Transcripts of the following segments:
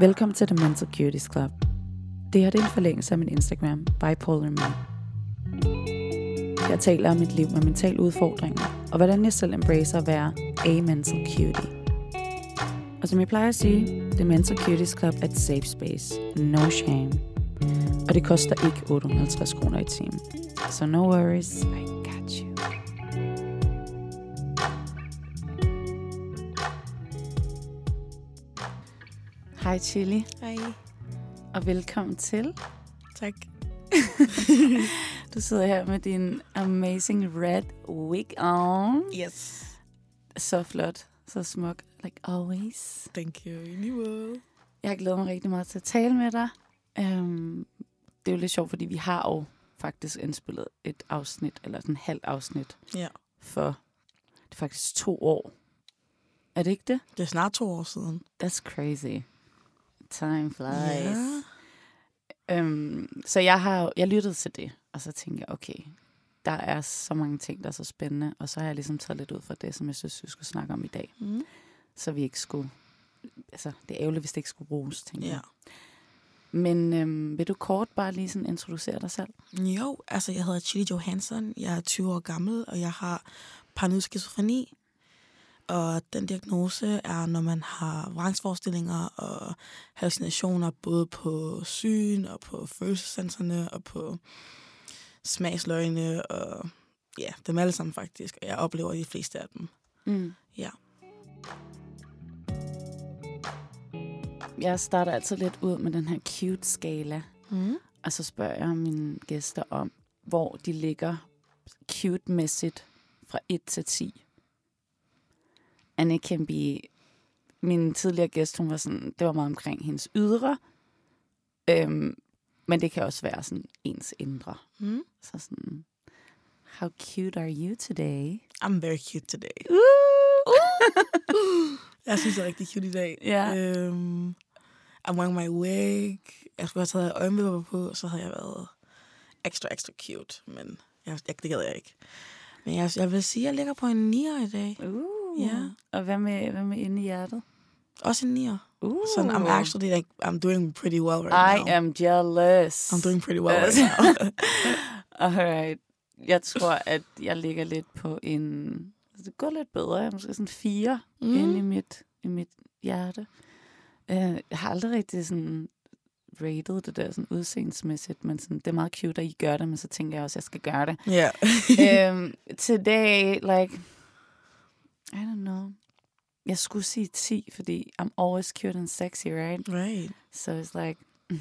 Velkommen til The Mental Cuties Club. Det her det er en forlængelse af min Instagram, Bipolar Me. Jeg taler om mit liv med mentale udfordringer, og hvordan jeg selv embracer at være a mental cutie. Og som jeg plejer at sige, The Mental Cuties Club er et safe space. No shame. Og det koster ikke 850 kroner i timen. So no worries, I Hej Chili, Hej. og velkommen til. Tak. Du sidder her med din amazing red wig on. Yes. Så flot, så smuk, like always. Thank you. Måde. Jeg har glædet mig rigtig meget til at tale med dig. Um, det er jo lidt sjovt, fordi vi har jo faktisk indspillet et afsnit, eller sådan en halv afsnit, Ja. for det er faktisk to år. Er det ikke det? Det er snart to år siden. That's crazy. Time flies. Ja. Øhm, så jeg har jeg lyttede til det, og så tænkte jeg, okay, der er så mange ting, der er så spændende, og så har jeg ligesom taget lidt ud fra det, som jeg synes, vi skulle snakke om i dag. Mm. Så vi ikke skulle, altså det er ærgerligt, hvis det ikke skulle bruges, tænker Ja. jeg. Men øhm, vil du kort bare lige sådan introducere dig selv? Jo, altså jeg hedder Chili Johansson. Jeg er 20 år gammel, og jeg har paranoid skizofreni. Og den diagnose er, når man har vrangsforestillinger og hallucinationer, både på syn og på følelsessanserne og på smagsløgne og ja, dem alle sammen faktisk. Og jeg oplever de fleste af dem. Mm. Ja. Jeg starter altid lidt ud med den her cute-skala, Mm. og så spørger jeg mine gæster om, hvor de ligger cute-mæssigt fra 1 til 10. And it can be... Min tidligere gæst, hun var sådan, det var meget omkring hendes ydre, øhm, men det kan også være sådan ens indre. Mm. Så sådan, how cute are you today? I'm very cute today. Jeg synes, det er rigtig cute i dag. Ja. Øhm, I'm wearing my wig. Jeg skulle have taget øjenvipper på, så havde jeg været ekstra, ekstra cute. Men jeg, jeg, det gad jeg ikke. Men jeg, jeg vil sige, at jeg ligger på en 9'er i dag. Uh. Ja. Og hvad med, hvad med inde i hjertet? Også en 9'er. Uh. Så I'm actually like, I'm doing pretty well right I now. am jealous. I'm doing pretty well right now. Alright. Jeg tror, at jeg ligger lidt på en... altså, Det går lidt bedre. Jeg er måske sådan fire mm. Mm. inde i mit, i mit hjerte. Uh, jeg har aldrig rigtig sådan rated det der sådan udseendsmæssigt, men sådan, det er meget cute, at I gør det, men så tænker jeg også, at jeg skal gøre det. Ja. um, today, like, I don't know. Jeg skulle sige 10, fordi I'm always cute and sexy, right? right. So it's like mm,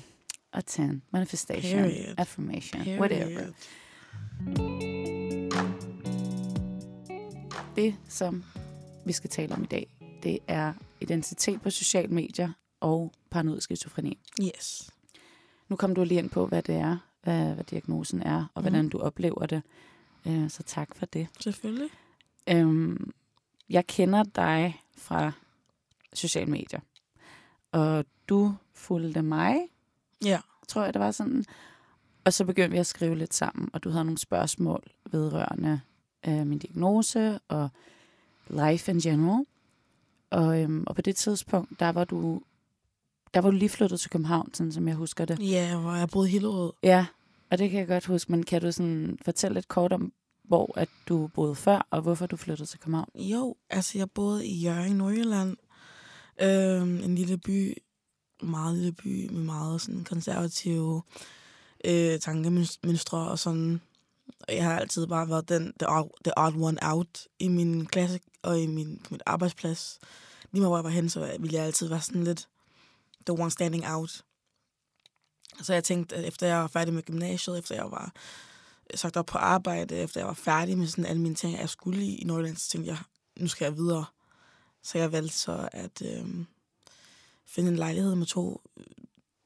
a 10. Manifestation, Period. affirmation, Period. whatever. Det, som vi skal tale om i dag, det er identitet på sociale medier og paranoid skizofreni. Yes. Nu kom du lige ind på, hvad det er, hvad, hvad diagnosen er, og hvordan Mhm. du oplever det. Øh, Så tak for det. Selvfølgelig. Øhm, jeg kender dig fra sociale medier, og du fulgte mig, Ja. tror jeg, det var sådan. Og så begyndte vi at skrive lidt sammen, og du havde nogle spørgsmål vedrørende øh, min diagnose og life in general. Og, øhm, og på det tidspunkt, der var du der var du lige flyttet til København, sådan som jeg husker det. Ja, hvor jeg boede i Hillerød. Ja, og det kan jeg godt huske, men kan du sådan fortælle lidt kort om, hvor at du boede før, og hvorfor du flyttede til København? Jo, altså jeg boede i Jørgen, Nordjylland. Øhm, en lille by, meget lille by med meget sådan konservative øh, tankemønstre og sådan. Og jeg har altid bare været den, the odd, the odd one out i min klasse og i min, på mit arbejdsplads. Lige meget hvor jeg var hen, så ville jeg altid være sådan lidt the one standing out. Så jeg tænkte, at efter jeg var færdig med gymnasiet, efter jeg var sagt op på arbejde, efter jeg var færdig med sådan alle mine ting, jeg skulle i, i Nordjylland, så tænkte jeg, nu skal jeg videre. Så jeg valgte så at øh, finde en lejlighed med to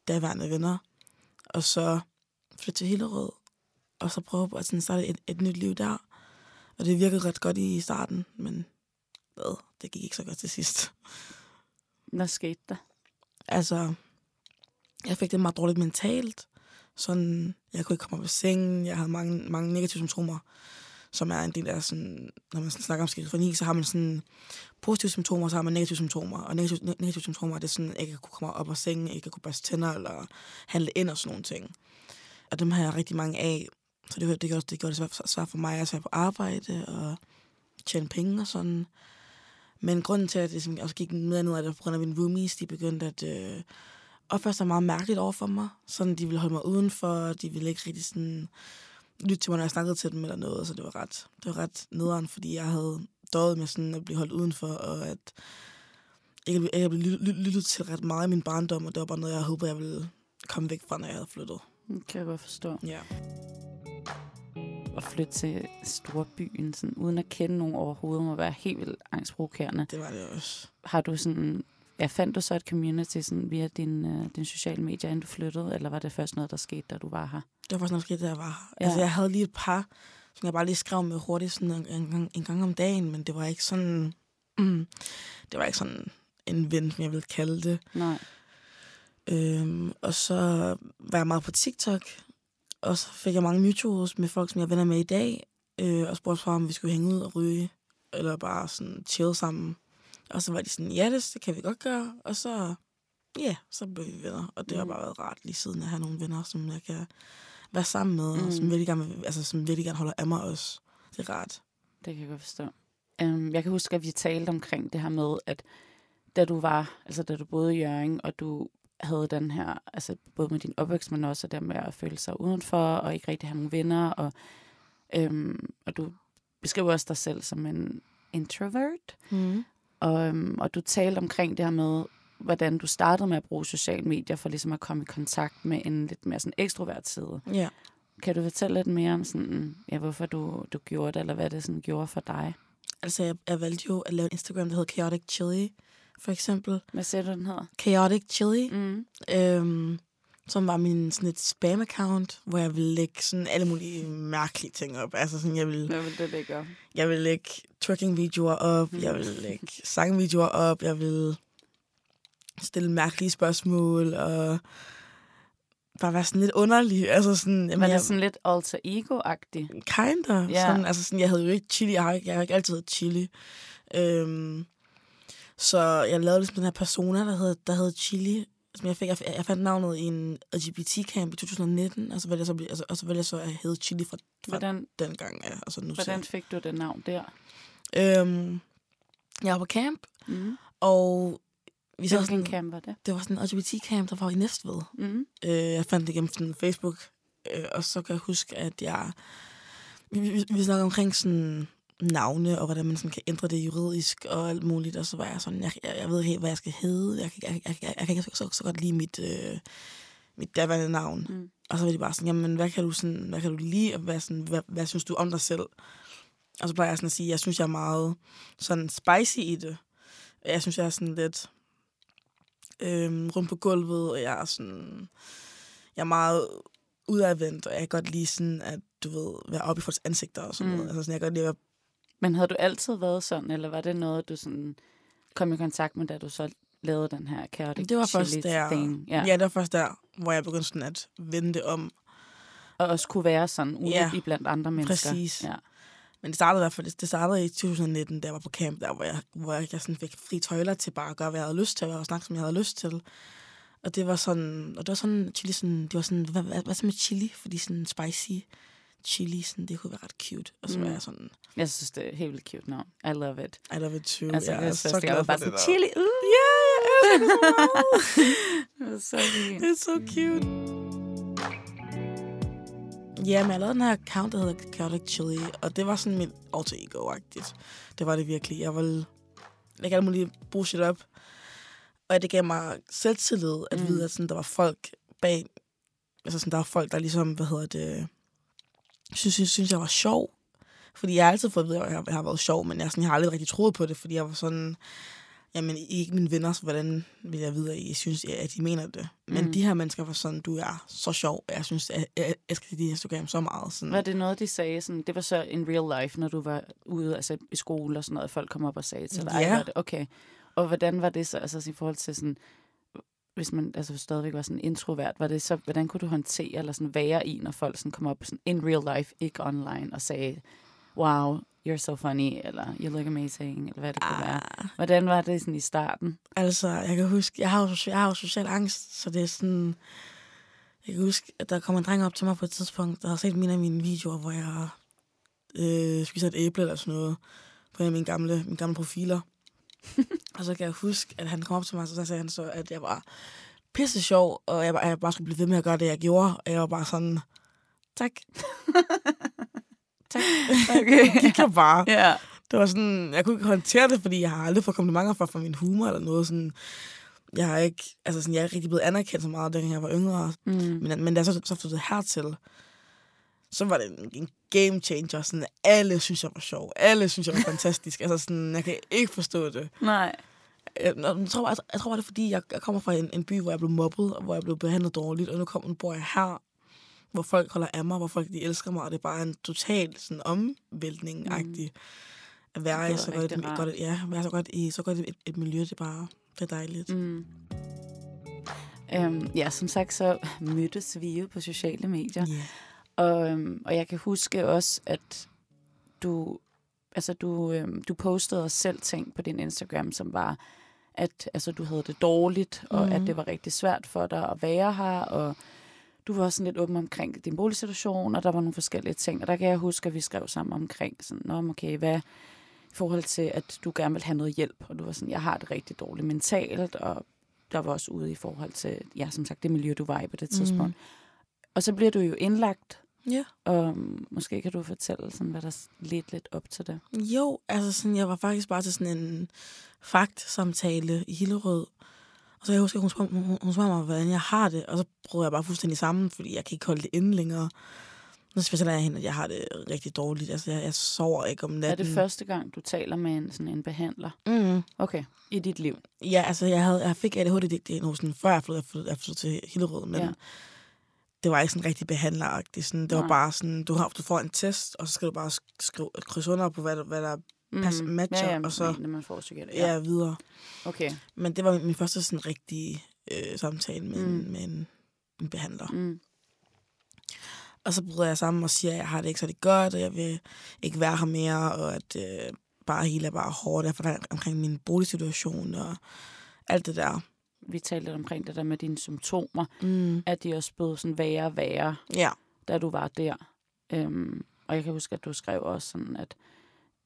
daværende venner, og så flytte til Hillerød, og så prøve at sådan starte et, et nyt liv der. Og det virkede ret godt i starten, men hvad, det gik ikke så godt til sidst. Hvad skete der? Altså, jeg fik det meget dårligt mentalt. Sådan, jeg kunne ikke komme op af sengen, jeg havde mange, mange negative symptomer. som er en del af sådan, når man snakker om skizofreni, så har man sådan positive symptomer, så har man negative symptomer. Og negative, negative symptomer, det er sådan, at jeg ikke kunne komme op af sengen, ikke kunne børste tænder eller handle ind og sådan nogle ting. Og dem har jeg rigtig mange af. Så det, det, gjorde, det gjorde det svært, svært for mig at være på arbejde og tjene penge og sådan. Men grunden til, at det også gik mere ned er, at på grund af mine roomies, de begyndte at øh, opføre sig meget mærkeligt over for mig. Sådan, de ville holde mig udenfor, de ville ikke rigtig sådan lytte til mig, når jeg snakkede til dem eller noget, så det var ret, det var ret nederen, fordi jeg havde døjet med sådan at blive holdt udenfor, og at ikke blive lyttet, lyttet til ret meget i min barndom, og det var bare noget, jeg håbede, jeg ville komme væk fra, når jeg havde flyttet. Det kan jeg godt forstå. Ja. At flytte til storbyen, sådan, uden at kende nogen overhovedet, må være helt vildt angstprovokerende. Det var det også. Har du sådan... Ja, fandt du så et community sådan, via din, uh, din sociale medier, inden du flyttede, eller var det først noget, der skete, da du var her? Det var først noget, der skete, da jeg var her. Ja. Altså, jeg havde lige et par, som jeg bare lige skrev med hurtigt sådan en, en, gang, en gang om dagen, men det var ikke sådan... Mm, det var ikke sådan en ven, som jeg ville kalde det. Nej. Øhm, og så var jeg meget på TikTok, og så fik jeg mange mutuals med folk, som jeg er venner med i dag, øh, og spurgte fra, om vi skulle hænge ud og ryge, eller bare sådan chill sammen. Og så var de sådan, ja, det, det kan vi godt gøre. Og så, ja, så blev vi venner. Og det har Mm. bare været rart lige siden at have nogle venner, som jeg kan være sammen med, mm. og som Mm. virkelig, gerne, altså, som virkelig gerne holder af mig også. Det er rart. Det kan jeg godt forstå. Um, jeg kan huske, at vi talte omkring det her med, at da du var, altså da du boede i Jørgen, og du havde den her, altså både med din opvækst, men også der med at føle sig udenfor, og ikke rigtig have nogen venner, og, øhm, og du beskriver også dig selv som en introvert, Mm. Og, øhm, og du talte omkring det her med, hvordan du startede med at bruge sociale medier, for ligesom at komme i kontakt med en lidt mere sådan ekstrovert side. Ja. Kan du fortælle lidt mere om sådan, ja, hvorfor du, du gjorde det, eller hvad det sådan gjorde for dig? Altså, jeg, jeg valgte jo at lave Instagram, der hedder Chaotic Chili, for eksempel. Hvad siger du, den hedder? Chaotic Chili. Mm. øhm, som var min sådan et spam-account, hvor jeg ville lægge sådan alle mulige mærkelige ting op. Altså sådan, jeg ville, Hvad vil det lægge op? jeg ville lægge twerking-videoer op, Mm. jeg ville lægge sangvideoer op, jeg ville stille mærkelige spørgsmål, og bare være sådan lidt underlig. Altså sådan, Var jeg, det sådan lidt alter ego-agtigt? Kinda. Yeah. Sådan, altså sådan, jeg havde jo ikke chili. Jeg har, ikke, jeg har ikke altid heddet chili. Øhm, så jeg lavede ligesom den her persona, der hed, der hed Chili. Som jeg, fik, jeg, jeg fandt navnet i en LGBT-camp i 2019, og så valgte jeg så, altså, og så valgte jeg så at hedde Chili fra, fra Hvordan, den gang. Ja, og så nu hvordan fik du det navn der? Øhm, jeg var på camp, Mm. og vi så Hvilken sådan, camp var det? det var sådan en LGBT-camp, der var i Næstved. Mm. Øh, jeg fandt det gennem sådan Facebook, øh, og så kan jeg huske, at jeg... Vi, vi, vi snakker omkring sådan navne, og hvordan man sådan kan ændre det juridisk og alt muligt, og så var jeg sådan, jeg, jeg, jeg ved ikke helt, hvad jeg skal hedde. Jeg, jeg, jeg, jeg, jeg kan ikke så, så godt lide mit, øh, mit daværende navn. Mm. Og så var de bare sådan, jamen, hvad kan du, sådan, hvad kan du lide, og hvad, sådan, hvad, hvad synes du om dig selv? Og så plejer jeg sådan at sige, jeg synes, jeg er meget sådan spicy i det. Jeg synes, jeg er sådan lidt øhm, rundt på gulvet, og jeg er sådan... Jeg er meget udadvendt, og jeg kan godt lide sådan, at du ved, være oppe i folks ansigter og sådan Mm. mm. noget. Altså sådan, jeg kan godt lide at være Men havde du altid været sådan, eller var det noget, du sådan kom i kontakt med, da du så lavede den her chaotic Det var først der- thing? Ja. Ja. ja, det var først der, hvor jeg begyndte sådan at vende det om. Og også kunne være sådan ude Ja, i blandt andre mennesker. præcis. Ja. Men det startede i hvert fald, det startede i 2019, da jeg var på camp, der, hvor jeg, hvor jeg sådan fik fri tøjler til bare at gøre, hvad jeg havde lyst til, og snakke, som jeg havde lyst til. Og det var sådan, og det var sådan, chili sådan, det var sådan, hvad, hvad, hvad så med chili? Fordi sådan spicy chili, sådan, det kunne være ret cute. Og så mm. var jeg sådan, Jeg synes, det er helt vildt cute navn. I love it. I love it too. Altså, jeg jeg er så det glad var for bare det sådan, der. chili. Uh, Ja, jeg elsker det så det var så fint. Det er så cute. Ja, men jeg lavede den her account, der hedder Chaotic Chili, og det var sådan mit alter ego-agtigt. Det var det virkelig. Jeg ville lægge alle mulige bullshit op. Og det gav mig selvtillid at mm. vide, at sådan, der var folk bag... Altså sådan, der var folk, der ligesom, hvad hedder det... Synes, synes, synes jeg var sjov. Fordi jeg har altid fået at vide, at jeg, har været sjov, men jeg, sådan, jeg har aldrig rigtig troet på det, fordi jeg var sådan... Jamen, I ikke mine venner, så hvordan vil jeg vide, at I synes, at de mener det? Men Mm. de her mennesker var sådan, du er så sjov, og jeg synes, at jeg elsker din Instagram så meget. Sådan. Var det noget, de sagde? Sådan, det var så in real life, når du var ude altså, i skole og sådan noget, folk kom op og sagde til dig, Ja. "Ej, var det okay. Og hvordan var det så, altså i forhold til sådan, hvis man altså, stadigvæk var sådan introvert, var det så, hvordan kunne du håndtere eller sådan være i, når folk sådan kom op sådan in real life, ikke online, og sagde, wow, you're so funny, eller you look amazing, eller hvad det kunne være. Ah, Hvordan var det sådan i starten? altså, jeg kan huske, jeg har jo, jeg har jo social angst, så det er sådan... Jeg kan huske, at der kom en dreng op til mig på et tidspunkt, der har set mine af mine videoer, hvor jeg øh, spiser et æble eller sådan noget, på en af mine gamle, mine gamle profiler. og så kan jeg huske, at han kom op til mig, og så sagde han så, at jeg var pisse sjov, og jeg, bare- jeg bare skulle blive ved med at gøre det, jeg gjorde. Og jeg var bare sådan, tak. tak. Okay. Gik jeg bare. Ja. Det var sådan, jeg kunne ikke håndtere det, fordi jeg har aldrig fået komplimenter for, for min humor eller noget sådan. Jeg har ikke, altså sådan, jeg er ikke rigtig blevet anerkendt så meget, dengang jeg var yngre. Mm. Men, men da jeg så, så flyttede hertil, så var det en, en game changer. Sådan, alle synes, jeg var sjov. Alle synes, jeg var fantastisk. Altså sådan, jeg kan ikke forstå det. Nej. Jeg, jeg, jeg, tror, jeg, jeg tror bare, det er fordi, jeg, jeg kommer fra en, en by, hvor jeg blev mobbet, og hvor jeg blev behandlet dårligt, og nu, kommer, nu bor jeg her, hvor folk holder af mig, hvor folk de elsker mig, og det er bare en total sådan, omvæltning-agtig at være i så godt, et, godt, ja, være så godt i så godt et, et miljø, det er bare det er dejligt. Mm. Mm. Øhm, ja, som sagt, så mødtes vi jo på sociale medier. Yeah. Og, øhm, og jeg kan huske også, at du, altså du, øhm, du postede også selv ting på din Instagram, som var, at altså, du havde det dårligt, og Mhm. at det var rigtig svært for dig at være her, og du var også sådan lidt åben omkring din boligsituation, og der var nogle forskellige ting. Og der kan jeg huske, at vi skrev sammen omkring, sådan, Nå, okay, hvad i forhold til, at du gerne vil have noget hjælp, og du var sådan, jeg har det rigtig dårligt mentalt, og der var også ude i forhold til, ja, som sagt, det miljø, du var i på det tidspunkt. Mm. Og så bliver du jo indlagt, Ja. og måske kan du fortælle, sådan, hvad der ledte lidt op til det. Jo, altså sådan, jeg var faktisk bare til sådan en fakt-samtale i Hillerød. Og så jeg husker, hun spurgte, hun, hun spurgte mig, hvordan jeg har det. Og så brød jeg bare fuldstændig sammen, fordi jeg kan ikke holde det inde længere. Og så fortæller jeg hende, at jeg har det rigtig dårligt. Altså, jeg, jeg sover ikke om natten. Er det første gang, du taler med en, sådan en behandler? Mm. Okay, i dit liv. Ja, altså, jeg, havde, jeg fik ADHD-diagnosen, før jeg flyttede, jeg flyttede, jeg flyttede til Hillerød. Men Ja. Ja. det var ikke sådan rigtig behandleragtigt. Sådan, det var Nej. bare sådan, du, har, du får en test, og så skal du bare sk- skrive, krydse under på, hvad, der- hvad der Pas- matcher, ja, ja, og så- Når man får psykiater. er videre. Okay. Men det var min første sådan rigtige øh, samtale med, Mm. mm. med en, en behandler. Mm. Mm. Og så bryder jeg sammen og siger, at jeg har det ikke så det godt, og jeg vil ikke være her mere, og at øh, bare hele er bare hårdt, der omkring min boligsituation og alt det der. Vi talte lidt omkring det der med dine symptomer, Mm. at de også blev sådan værre og værre, Ja, da du var der. Øhm, og jeg kan huske, at du skrev også sådan, at,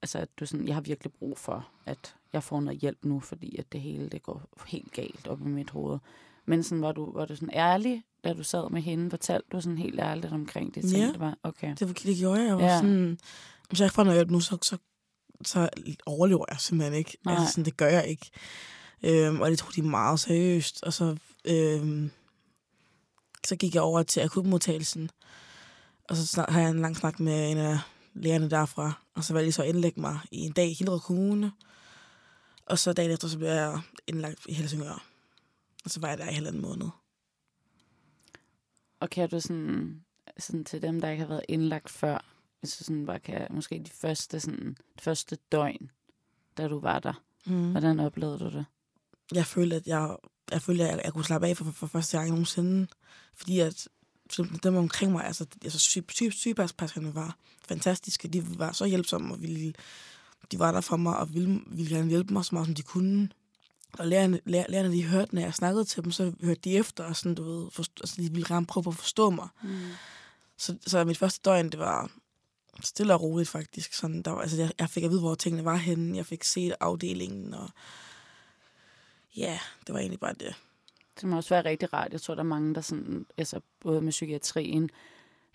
altså, at du sådan, jeg har virkelig brug for, at jeg får noget hjælp nu, fordi at det hele det går helt galt op i mit hoved. Men sådan, var, du, var du sådan ærlig, da du sad med hende? Fortalte du sådan helt ærligt omkring det? Ja. Det var, okay. det, det gjorde jeg. Jeg var Ja. ja. sådan, hvis jeg ikke får noget hjælp nu, så, så, så overlever jeg simpelthen ikke. Nej. Altså, sådan, det gør jeg ikke. Øhm, og det tog de meget seriøst. Og så, øhm, så gik jeg over til akutmodtagelsen. Og så snak, har jeg en lang snak med en af lægerne derfra. Og så valgte de så at indlægge mig i en dag i Hillerød Kommune. Og så dagen efter, så blev jeg indlagt i Helsingør. Og så var jeg der i halvanden måned. Og kan du sådan, sådan til dem, der ikke har været indlagt før, hvis du sådan bare kan, måske de første, sådan, de første døgn, da du var der, Mm. hvordan oplevede du det? Jeg følte, at jeg, jeg følte, at jeg, jeg kunne slappe af for, for, første gang nogensinde. Fordi at dem omkring mig, altså, altså syg, syg, sygeplejerskerne var fantastiske. De var så hjælpsomme, og ville, de var der for mig, og ville, ville gerne hjælpe mig så meget, som de kunne. Og lærerne, lær, lærerne, de hørte, når jeg snakkede til dem, så hørte de efter, og sådan, du ved, forstå, altså, de ville gerne prøve på at forstå mig. Mm. Så, så mit første døgn, det var stille og roligt faktisk. Sådan, der var, altså, jeg, jeg fik at vide, hvor tingene var henne. Jeg fik set afdelingen, og ja, det var egentlig bare det. Det må også være rigtig rart. Jeg tror, der er mange, der sådan, altså både med psykiatrien,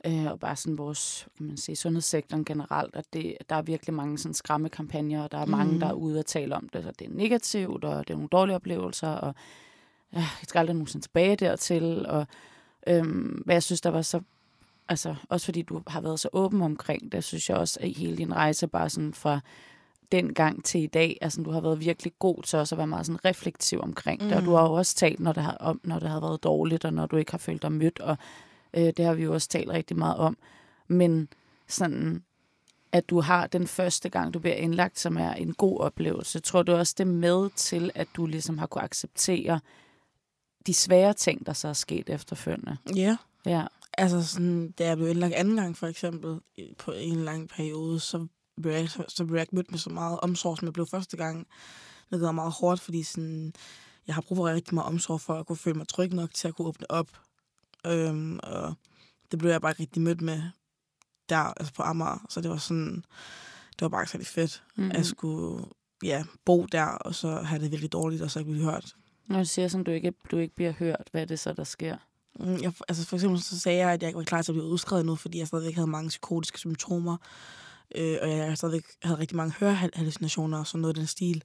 øh, og bare sådan vores, kan man sige, sundhedssektoren generelt, at det, der er virkelig mange sådan skræmmekampagner, og der er mange, Mhm. der er ude og tale om det, så det er negativt, og det er nogle dårlige oplevelser, og øh, jeg skal aldrig nogensinde tilbage dertil, og øhm, hvad jeg synes, der var så, altså også fordi du har været så åben omkring det, synes jeg også, at hele din rejse bare sådan fra den gang til i dag, altså du har været virkelig god til også at være meget sådan reflektiv omkring det, og du Mm. har jo også talt, når det har, om, når det har været dårligt, og når du ikke har følt dig mødt, og øh, det har vi jo også talt rigtig meget om. Men sådan, at du har den første gang, du bliver indlagt, som er en god oplevelse, tror du også det med til, at du ligesom har kunne acceptere de svære ting, der så er sket efterfølgende? Ja, Ja. altså sådan, da jeg blev indlagt anden gang for eksempel, på en lang periode, så blev jeg, så, så blev jeg ikke mødt med så meget omsorg, som jeg blev første gang. Det var meget hårdt, fordi sådan, jeg har brug for rigtig meget omsorg for at kunne føle mig tryg nok til at kunne åbne op. Øhm, og det blev jeg bare ikke rigtig mødt med der, altså på Amager. Så det var sådan, det var bare ikke særlig fedt, mm. at skulle ja, bo der, og så have det virkelig dårligt, og så ikke blive hørt. Når du siger, som du ikke, du ikke bliver hørt, hvad er det så, der sker? Mm, Jeg, altså for eksempel så sagde jeg, at jeg ikke var klar til at blive udskrevet nu, fordi jeg stadigvæk havde mange psykotiske symptomer, øh, og jeg stadigvæk havde rigtig mange hørehallucinationer og sådan noget af den stil.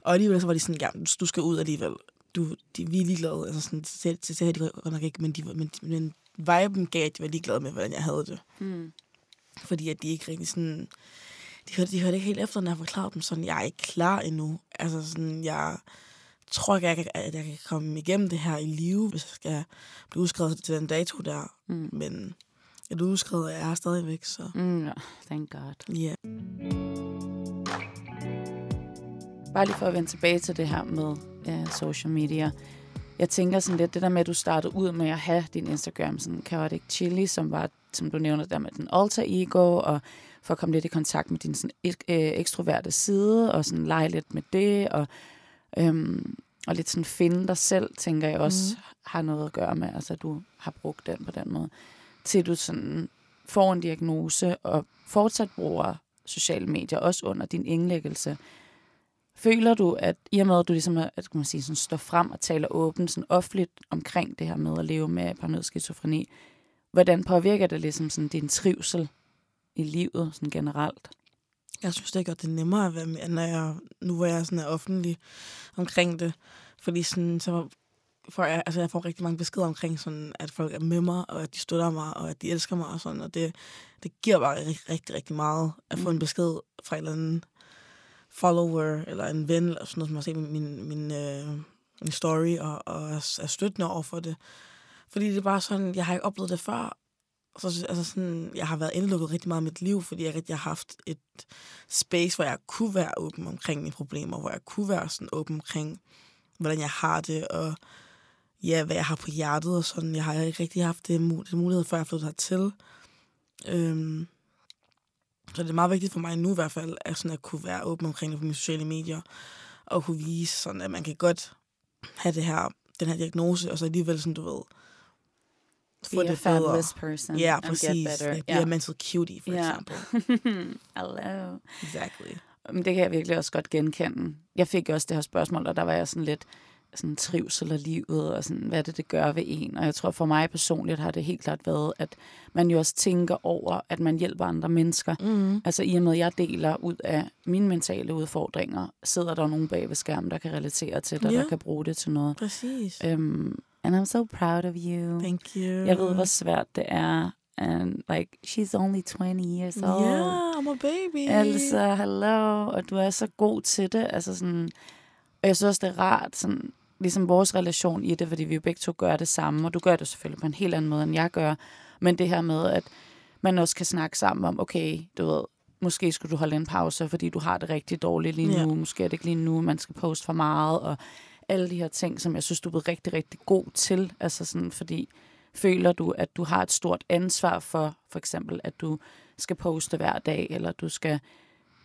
Og alligevel så var de sådan, ja, du skal ud alligevel. Du, de, vi er ligeglade. Altså sådan, til, til, til, de godt nok ikke, men, de, men, men viben gav, at de var ligeglade med, hvordan jeg havde det. Mm. Fordi at de ikke rigtig sådan... De hørte, de hørte ikke helt efter, når jeg forklarede dem sådan, jeg er ikke klar endnu. Altså sådan, jeg tror ikke, at jeg, kan, at jeg kan komme igennem det her i live, hvis jeg skal blive udskrevet til den dato der. Mm. Men er udskrevet, og jeg er stadigvæk, så Mm, thank God. ja. Bare lige for at vende tilbage til det her med ja, social media. Jeg tænker sådan lidt, det der med, at du startede ud med at have din Instagram, sådan Chaotic Chili, som var, som du nævner der med den alter ego, og for at komme lidt i kontakt med din sådan, ek- øh, ekstroverte side, og sådan lege lidt med det, og, øhm, og lidt sådan finde dig selv, tænker jeg også, Mhm. har noget at gøre med, altså at du har brugt den på den måde, til du sådan får en diagnose, og fortsat bruger sociale medier, også under din indlæggelse. Føler du, at i og med, at du ligesom at kan man sige, sådan, står frem og taler åbent, sådan offentligt omkring det her med at leve med paranoid skizofreni, hvordan påvirker det ligesom sådan din trivsel i livet sådan generelt? Jeg synes det gør det nemmere at være med, når jeg, nu hvor jeg sådan er offentlig omkring det. Fordi sådan, så får jeg, altså jeg får rigtig mange beskeder omkring, sådan, at folk er med mig, og at de støtter mig, og at de elsker mig og sådan. Og det, det giver bare rigtig, rigtig, rigtig meget at få Mm. en besked fra en eller anden follower, eller en ven, eller sådan noget, som har set min, min, min, øh, min story, og, og er, er støttende over for det. Fordi det er bare sådan, jeg har ikke oplevet det før. Så, altså sådan, jeg har været indelukket rigtig meget i mit liv, fordi jeg rigtig har haft et space, hvor jeg kunne være åben omkring mine problemer, hvor jeg kunne være sådan åben omkring, hvordan jeg har det, og ja, hvad jeg har på hjertet og sådan. Jeg har ikke rigtig haft det, mu- det mulighed, før jeg flyttede hertil. Øhm, så det er meget vigtigt for mig nu i hvert fald, at, sådan at kunne være åben omkring det på mine sociale medier, og kunne vise sådan, at man kan godt have det her, den her diagnose, og så alligevel sådan, du ved, få Be a det bedre. fabulous person Ja, get præcis. better. Like, be Ja. a mental cutie, for Ja. eksempel. Hello. Exactly. Men det kan jeg virkelig også godt genkende. Jeg fik også det her spørgsmål, og der var jeg sådan lidt sådan trivsel af livet, og sådan, hvad det, det gør ved en. Og jeg tror for mig personligt har det helt klart været, at man jo også tænker over, at man hjælper andre mennesker. Mm. Altså i og med, at jeg deler ud af mine mentale udfordringer, sidder der nogen bag ved skærmen, der kan relatere til det, og Ja. der kan bruge det til noget. Præcis. Um, and I'm so proud of you. Thank you. Jeg ved, hvor svært det er. And like, she's only 20 years old. Yeah, I'm a baby. Altså, hello, og du er så god til det. Altså sådan, og jeg synes også, det er rart, sådan, ligesom vores relation i det, fordi vi jo begge to gør det samme, og du gør det selvfølgelig på en helt anden måde, end jeg gør. Men det her med, at man også kan snakke sammen om, okay, du ved, måske skulle du holde en pause, fordi du har det rigtig dårligt lige nu. Ja. Måske er det ikke lige nu, man skal poste for meget, og alle de her ting, som jeg synes, du er blevet rigtig, rigtig god til. Altså sådan, fordi føler du, at du har et stort ansvar for, for eksempel, at du skal poste hver dag, eller du skal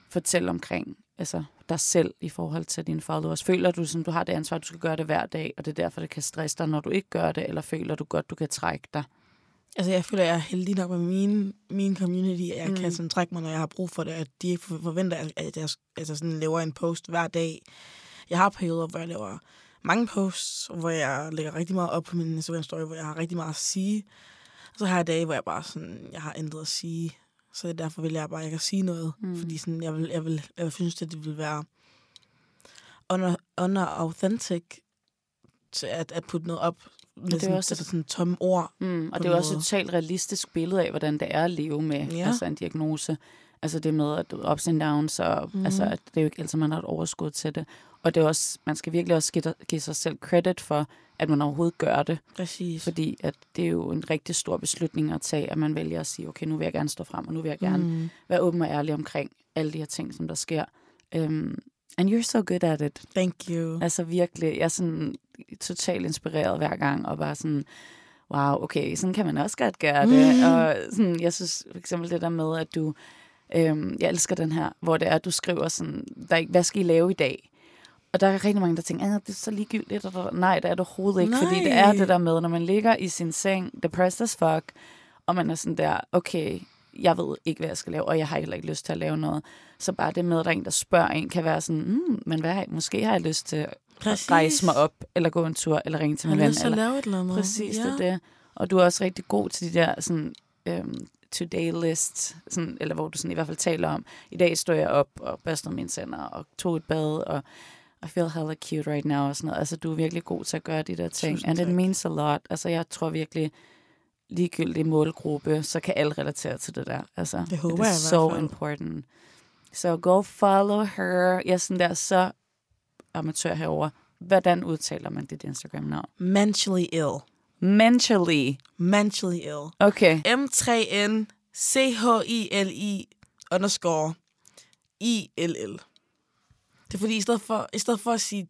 fortælle omkring altså, dig selv i forhold til dine followers. Føler du, som du har det ansvar, at du skal gøre det hver dag, og det er derfor, det kan stresse dig, når du ikke gør det, eller føler du godt, du kan trække dig? Altså, jeg føler, jeg er heldig nok med min, min community, at jeg Mm. kan sådan trække mig, når jeg har brug for det, at de ikke for- forventer, at at jeg altså sådan laver en post hver dag. Jeg har perioder, hvor jeg laver mange posts, hvor jeg lægger rigtig meget op på min Instagram-story, hvor jeg har rigtig meget at sige. Og så har jeg dage, hvor jeg bare sådan, jeg har intet at sige. Så derfor vil jeg bare ikke sige noget. Mm. Fordi sådan, jeg vil, jeg vil, jeg vil synes, at det vil være under, under authentic til at, at putte noget op. Med er sådan, også- altså sådan tomme ord. Mm, og det er også et totalt realistisk billede af, hvordan det er at leve med Ja. altså en diagnose. Altså det med at du- ups and downs, og mm. altså, det er jo ikke altid, man har et overskud til det. Og det er også, man skal virkelig også give, give sig selv credit for, at man overhovedet gør det. Præcis. Fordi at det er jo en rigtig stor beslutning at tage, at man vælger at sige, okay, nu vil jeg gerne stå frem, og nu vil jeg gerne Mm. være åben og ærlig omkring alle de her ting, som der sker. Um, and you're so good at it. Thank you. Altså virkelig, jeg er sådan totalt inspireret hver gang, og bare sådan, wow, okay, sådan kan man også godt gøre det. Mm. Og sådan, jeg synes for eksempel det der med, at du Øhm, jeg elsker den her, hvor det er, at du skriver sådan, der er, ikke- hvad skal I lave i dag? Og der er rigtig mange, der tænker, at det er så ligegyldigt. Og der, nej, det er det overhovedet ikke. Nej. Fordi det er det der med, når man ligger i sin seng, depressed as fuck, og man er sådan der, okay, jeg ved ikke, hvad jeg skal lave, og jeg har heller ikke lyst til at lave noget. Så bare det med, at der er en, der spørger en, kan være sådan, mm, men hvad, måske har jeg lyst til Præcis. at rejse mig op, eller gå en tur, eller ringe til min ven. Eller, lave et eller andet. præcis, ja. det er det. Og du er også rigtig god til de der sådan, øhm, today list, sådan, eller hvor du sådan i hvert fald taler om, i dag stod jeg op og børstede mine tænder og tog et bad, og I feel hella cute right now, og sådan noget. Altså, du er virkelig god til at gøre de der ting. Tusind And it tak. means a lot. Altså, jeg tror virkelig, ligegyldig målgruppe, så kan alle relatere til det der. Altså, Det håber it jeg so fald. important. So go follow her. Jeg er sådan der så amatør herover. Hvordan udtaler man dit Instagram-navn? Mentally ill. Mentally. Mentally ill. Okay. M3N C-H-I-L-I underscore I-L-L. Det er fordi, i stedet for, i stedet for at sige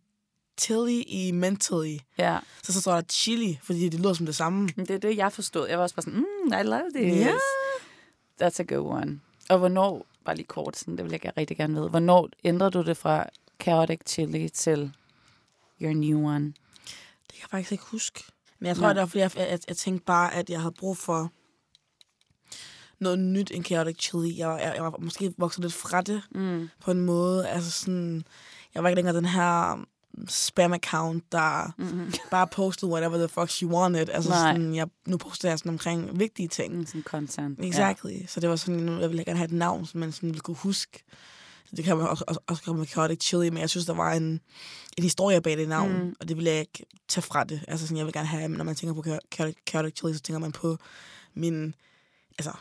tilly i mentally, Ja. så, så står der chili, fordi det lyder som det samme. Det er det, jeg forstod. Jeg var også bare sådan, mm, I love this. Ja. That's a good one. Og hvornår, bare lige kort, sådan, det vil jeg rigtig gerne vide, hvornår ændrede du det fra Chaotic Chili til your new one? Det kan jeg faktisk ikke huske. Men jeg tror, Nej. det var, fordi jeg, jeg, jeg tænkte bare, at jeg havde brug for noget nyt end Chaotic Chili. Jeg, jeg, jeg var måske vokset lidt fra det Mm. på en måde. Altså sådan, jeg var ikke længere den her spam-account, der Mm-hmm. bare postede whatever the fuck she wanted. Altså Nej. sådan, jeg, nu poster jeg sådan omkring vigtige ting. Mm, sådan content. Exactly. Så det var sådan, nu jeg ville gerne have et navn, som man sådan ville kunne huske. Det kan man også, også, også komme med Chaotic Chili, men jeg synes, der var en, en historie bag det navn, Mm. og det vil jeg ikke tage fra det. Altså sådan, jeg vil gerne have, når man tænker på Chaotic, Chaotic Chili, så tænker man på min, altså,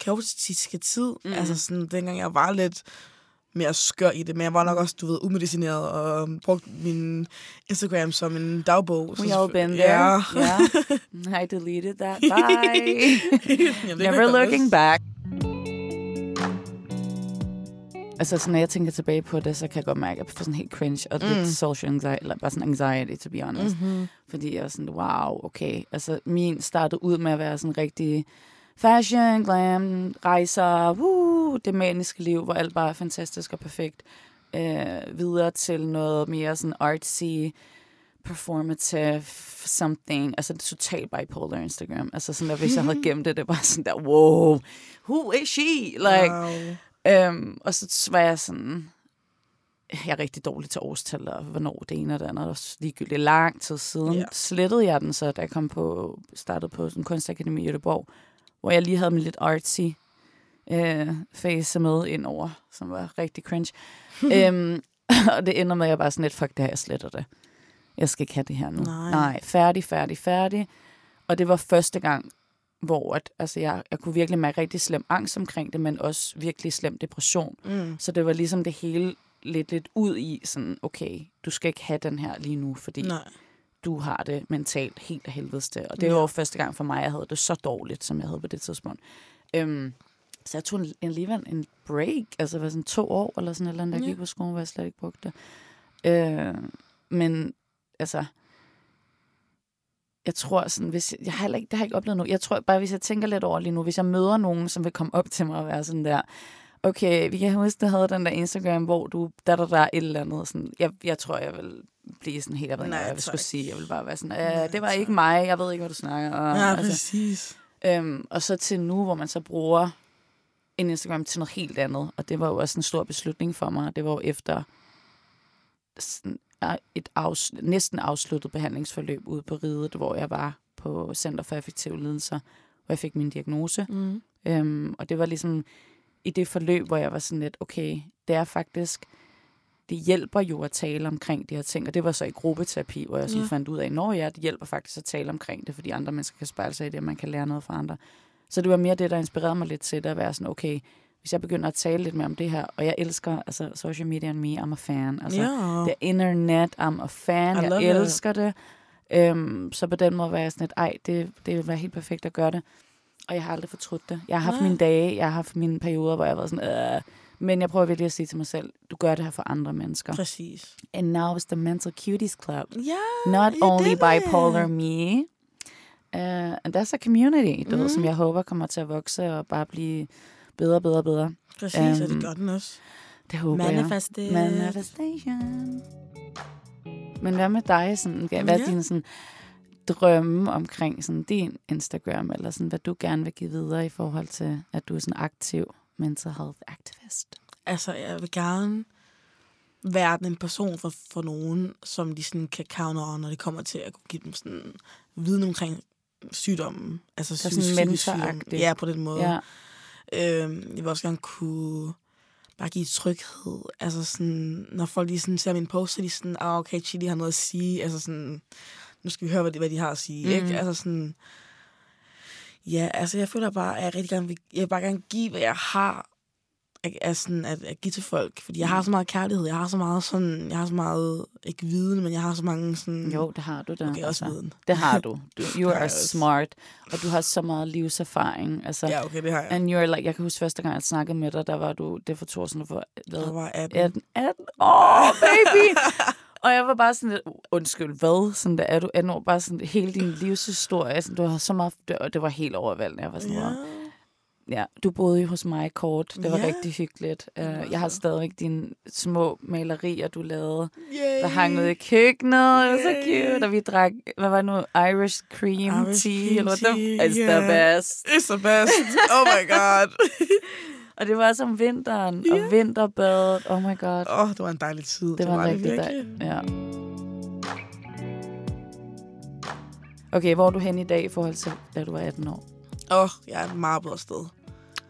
kaotiske tid. Mm. Altså sådan, dengang jeg var lidt mere skør i det, men jeg var nok også, du ved, umedicineret og brugte min Instagram som en dagbog. We all been there. Yeah. I deleted that. Bye. Never kan looking back. Altså, så når jeg tænker tilbage på det, så kan jeg godt mærke, at jeg får sådan helt cringe, og mm. lidt social anxiety, eller bare sådan anxiety, to be honest. Mm. Mm-hmm. Fordi jeg er sådan, wow, okay. Altså, min startede ud med at være sådan rigtig fashion, glam, rejser, woo, det maniske liv, hvor alt bare er fantastisk og perfekt. Øh, videre til noget mere sådan artsy, performative something. Altså, det er totalt bipolar Instagram. Altså, sådan der, hvis jeg havde gemt det, det var sådan der, wow, who is she? Like, wow. Øhm, og så var jeg sådan, jeg er rigtig dårlig til årstal, og hvornår det ene og det andet, og ligegyldigt lang tid siden. Yeah. Slettede jeg den så, da jeg kom på, startede på sådan kunstakademi i Göteborg, hvor jeg lige havde min lidt artsy øh, face med ind over, som var rigtig cringe. øhm, og det ender med, at jeg bare sådan lidt, fuck det her, jeg sletter det. Jeg skal ikke have det her nu. Nej. Nej, færdig, færdig, færdig. Og det var første gang, hvor at, altså jeg, jeg kunne virkelig mærke rigtig slem angst omkring det, men også virkelig slem depression. Mm. Så det var ligesom det hele lidt, lidt ud i sådan, okay, du skal ikke have den her lige nu, fordi Nej. du har det mentalt helt af helvedes til. Og det Ja. var første gang for mig, jeg havde det så dårligt, som jeg havde på det tidspunkt. Øhm, så jeg tog en, alligevel en break, altså var sådan to år eller sådan et eller andet, der Ja. gik på skolen, hvor jeg slet ikke brugte det. Øh, men altså, jeg tror sådan, hvis, jeg har heller ikke, det har jeg ikke oplevet nu. Jeg tror bare, hvis jeg tænker lidt over lige nu, hvis jeg møder nogen, som vil komme op til mig og være sådan der, okay, vi kan huske, du havde den der Instagram, hvor du, der der der er et eller andet. Sådan, jeg, jeg tror, jeg vil blive sådan helt, jeg ved ikke, hvad jeg vil skulle sige. Jeg vil bare være sådan, Nej, det var ikke mig, jeg ved ikke, hvad du snakker om. Ja, altså, præcis. øhm, og så til nu, hvor man så bruger en Instagram til noget helt andet. Og det var jo også en stor beslutning for mig. Det var jo efter sådan, et afs- næsten afsluttet behandlingsforløb ude på Riget, hvor jeg var på Center for Effektive Lidelser, hvor jeg fik min diagnose. Mm. Øhm, og det var ligesom i det forløb, hvor jeg var sådan lidt, okay, det er faktisk, det hjælper jo at tale omkring de her ting. Og det var så i gruppeterapi, hvor jeg sådan Ja. fandt ud af, at ja, det hjælper faktisk at tale omkring det, fordi andre mennesker kan spejle sig i det, og man kan lære noget fra andre. Så det var mere det, der inspirerede mig lidt til det, at være sådan, okay, hvis jeg begynder at tale lidt mere om det her, og jeg elsker, altså social media and me, I'm a fan. Altså, Ja. The internet, I'm a fan. I Jeg love it. elsker det. Øhm, så på den måde var jeg sådan lidt, ej, det, det vil være helt perfekt at gøre det. Og jeg har aldrig fortrudt det. Jeg har haft Nej. mine dage, jeg har haft mine perioder, hvor jeg været sådan, øh, men jeg prøver virkelig at sige til mig selv, du gør det her for andre mennesker. Præcis. And now it's the Mental Cuties Club. Ja, Not only it. bipolar me. Uh, and that's a community, du ved, Mhm. som jeg håber kommer til at vokse og bare blive bedre, bedre, bedre. Præcis, um, og Øhm, det gør den også. Det håber jeg. Manifested. Manifestation. Men hvad med dig? Sådan, hvad er Ja. dine sådan, drømme omkring sådan, din Instagram, eller sådan, hvad du gerne vil give videre i forhold til, at du er sådan aktiv mental health activist? Altså, jeg vil gerne være den person for, for nogen, som de sådan kan count on, når det kommer til at kunne give dem sådan viden omkring sygdommen. Altså Så psy- sådan mentoragtigt. Ja, på den måde. Ja. Øhm, jeg vil også gerne kunne bare give tryghed. Altså sådan, når folk lige sådan ser min post, så er de sådan, ah, okay, Chili har noget at sige. Altså sådan, nu skal vi høre, hvad de, hvad de har at sige. Mm. Ikke? Altså sådan, ja, altså jeg føler bare, at jeg rigtig gerne vil, jeg vil bare gerne give, hvad jeg har at, sådan, at, at give til folk. Fordi jeg har så meget kærlighed, jeg har så meget sådan, jeg har så meget, ikke viden, men jeg har så mange sådan... Jo, det har du da. Okay, også viden. Det har du. du you are smart, og du har så meget livserfaring. Altså, Ja, okay, det har jeg. And you're like, jeg kan huske første gang, jeg snakkede med dig, der var du, det for to år siden, var Jeg var 18. 18, 18. Åh, oh, baby! og jeg var bare sådan lidt, undskyld, hvad? Sådan der er du 18 år, bare sådan hele din livshistorie, sådan, du har så meget, det, og det var helt overvældende. Jeg var sådan, ja. Ja, du boede jo hos mig kort, det var Ja. rigtig hyggeligt. Uh, var jeg har så- stadig dine små malerier, du lavede, Yay. der hang ud i køkkenet, det var så Yay. cute, og vi drak, hvad var det nu, Irish cream Irish tea, cream eller det tea, It's the yeah. best. It's the best. Oh my god. Og det var også om vinteren, Ja. og vinterbadet, oh my god. Åh, oh, det var en dejlig tid. Det var en rigtig dag. Ja. Okay, hvor er du hen i dag i forhold til, da du var 18 år? Åh, oh, jeg er et meget bedre sted.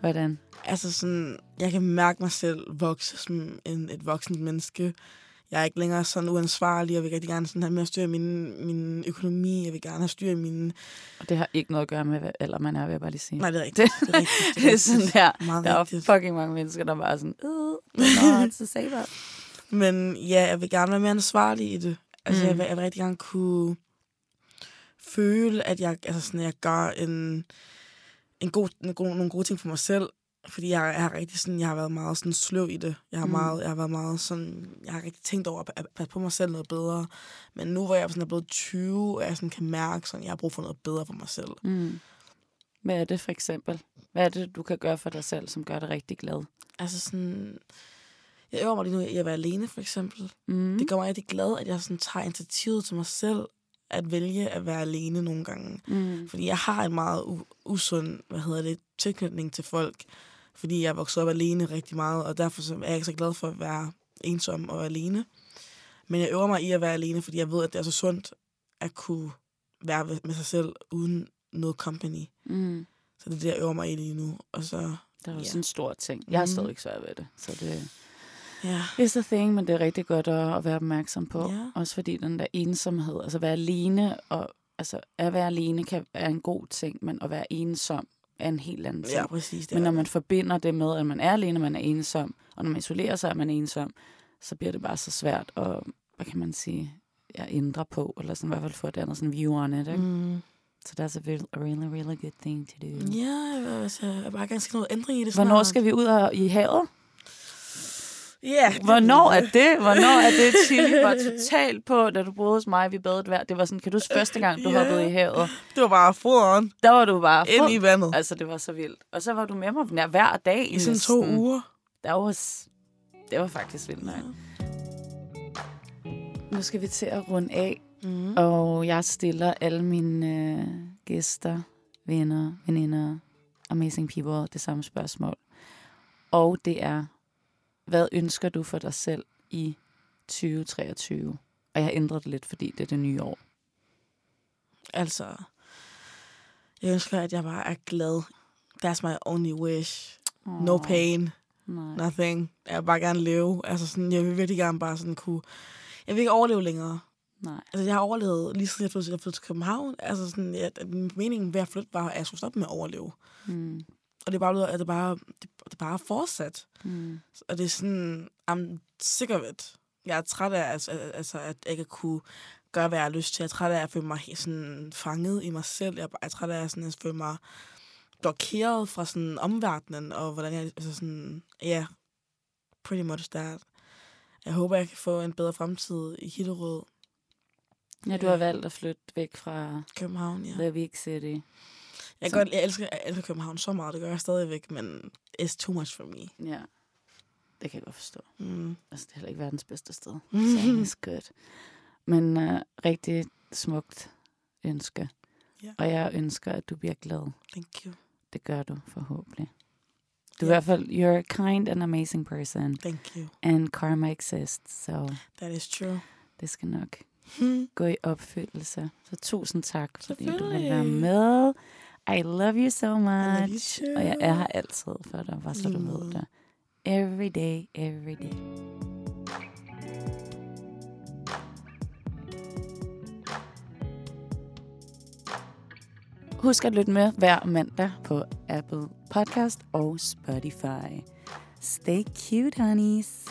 Hvordan? Altså sådan, jeg kan mærke mig selv vokse som en, et voksent menneske. Jeg er ikke længere sådan uansvarlig. Jeg vil rigtig gerne sådan have mere styr i min, min økonomi. Jeg vil gerne have styr i min... Og det har ikke noget at gøre med, hvad eller man er, vil jeg bare lige sige. Nej, det er rigtigt. Det er rigtigt. det er sådan der. Meget Der er rigtigt. fucking mange mennesker, der bare er sådan, øh, det er så that. Men ja, jeg vil gerne være mere ansvarlig i det. Altså, Mm. jeg, vil, jeg vil rigtig gerne kunne føle, at jeg, altså sådan, jeg gør en, en god, en god, nogle gode ting for mig selv. Fordi jeg, jeg har rigtig sådan, jeg har været meget sådan sløv i det. Jeg har, Mm. meget, jeg har været meget sådan, jeg har rigtig tænkt over at, passe på mig selv noget bedre. Men nu hvor jeg sådan er blevet 20, og jeg sådan kan mærke, sådan, at jeg har brug for noget bedre for mig selv. Mm. Hvad er det for eksempel? Hvad er det, du kan gøre for dig selv, som gør dig rigtig glad? Altså sådan, jeg øver mig lige nu i at være alene, for eksempel. Mm. Det gør mig rigtig glad, at jeg sådan tager initiativet til mig selv, at vælge at være alene nogle gange. Mm. Fordi jeg har en meget u- usund, hvad hedder det, tilknytning til folk. Fordi jeg er vokset op alene rigtig meget, og derfor er jeg ikke så glad for at være ensom og alene. Men jeg øver mig i at være alene, fordi jeg ved, at det er så sundt at kunne være med sig selv uden noget company. Mm. Så det er det, jeg øver mig i lige nu. Og så, Det er jo Ja. sådan en stor ting. Jeg har Mhm. stadig ikke svært ved det, så det ja. It's a thing, men det er rigtig godt at, at være opmærksom på. Ja. Også fordi den der ensomhed, altså at være alene, og altså at være alene kan være en god ting, men at være ensom er en helt anden ting. Ja, præcis. Det men er når det. man forbinder det med, at man er alene, man er ensom, og når man isolerer sig, at man er ensom, så bliver det bare så svært at, hvad kan man sige, ja, ændre på, eller sådan i hvert fald få et andet sådan view on it. Ikke? Mm. Så that's a really, really, really good thing to do. Ja, jeg, altså, jeg bare gerne noget ændring i det. Hvornår snart. skal vi ud og, i havet? Ja. det- Hvornår er det? Hvornår er det? Chili var totalt på, da du boede hos mig, vi badede hver. Det var sådan, kan du huske første gang, du Ja. hoppede i havet? Det var bare foran Der var du bare ind i vandet. Altså, det var så vildt. Og så var du med mig nær hver dag. I sådan to uger. Der var, det var faktisk vildt nok. Nu skal vi til at runde af, Mm. og jeg stiller alle mine øh, gæster, venner, veninder, amazing people det samme spørgsmål. Og det er, hvad ønsker du for dig selv i 2023? Og jeg har ændret det lidt, fordi det er det nye år. Altså, jeg ønsker, at jeg bare er glad. That's my only wish. No Åh, pain, Nej. nothing. Jeg vil bare gerne leve. Altså sådan, jeg vil virkelig gerne bare sådan kunne... Jeg vil ikke overleve længere. Nej. Altså, jeg har overlevet lige siden jeg flyttede, jeg flyttede til København. Altså sådan, at, at meningen ved at flytte var, at jeg skulle stoppe med at overleve. Mm. Og det er bare, blevet- at det bare, det, det er bare fortsat. Mm. Og det er sådan, I'm sick of it. Jeg er træt af, altså, altså, at jeg ikke kunne gøre, hvad jeg har lyst til. Jeg er træt af at føle mig sådan fanget i mig selv. Jeg er, jeg er træt af sådan, at føle mig blokeret fra sådan omverdenen, og hvordan jeg, altså sådan, ja, yeah, pretty much that. Jeg håber, jeg kan få en bedre fremtid i Hillerød, Ja, du har valgt at flytte væk fra København, ja. The Big City. Jeg, Så- godt, jeg, elsker, jeg elsker København så meget, det gør jeg stadigvæk, men it's too much for me. Ja, det kan jeg godt forstå. Mm. Altså, det er heller ikke verdens bedste sted. Så it's good. Men uh, rigtig smukt ønske. Ja. Og jeg ønsker, at du bliver glad. Thank you. Det gør du forhåbentlig. Du er Ja. i hvert fald, you're a kind and amazing person. Thank you. And karma exists, så That is true. det skal nok Hmm. gå i opfyldelse. Så tusind tak, fordi du vil være med. I love you so you much. too. Og jeg er her altid for dig, bare så du Lige ved det. Every day, every day. Husk at lytte med hver mandag på Apple Podcast og Spotify. Stay cute, honeys.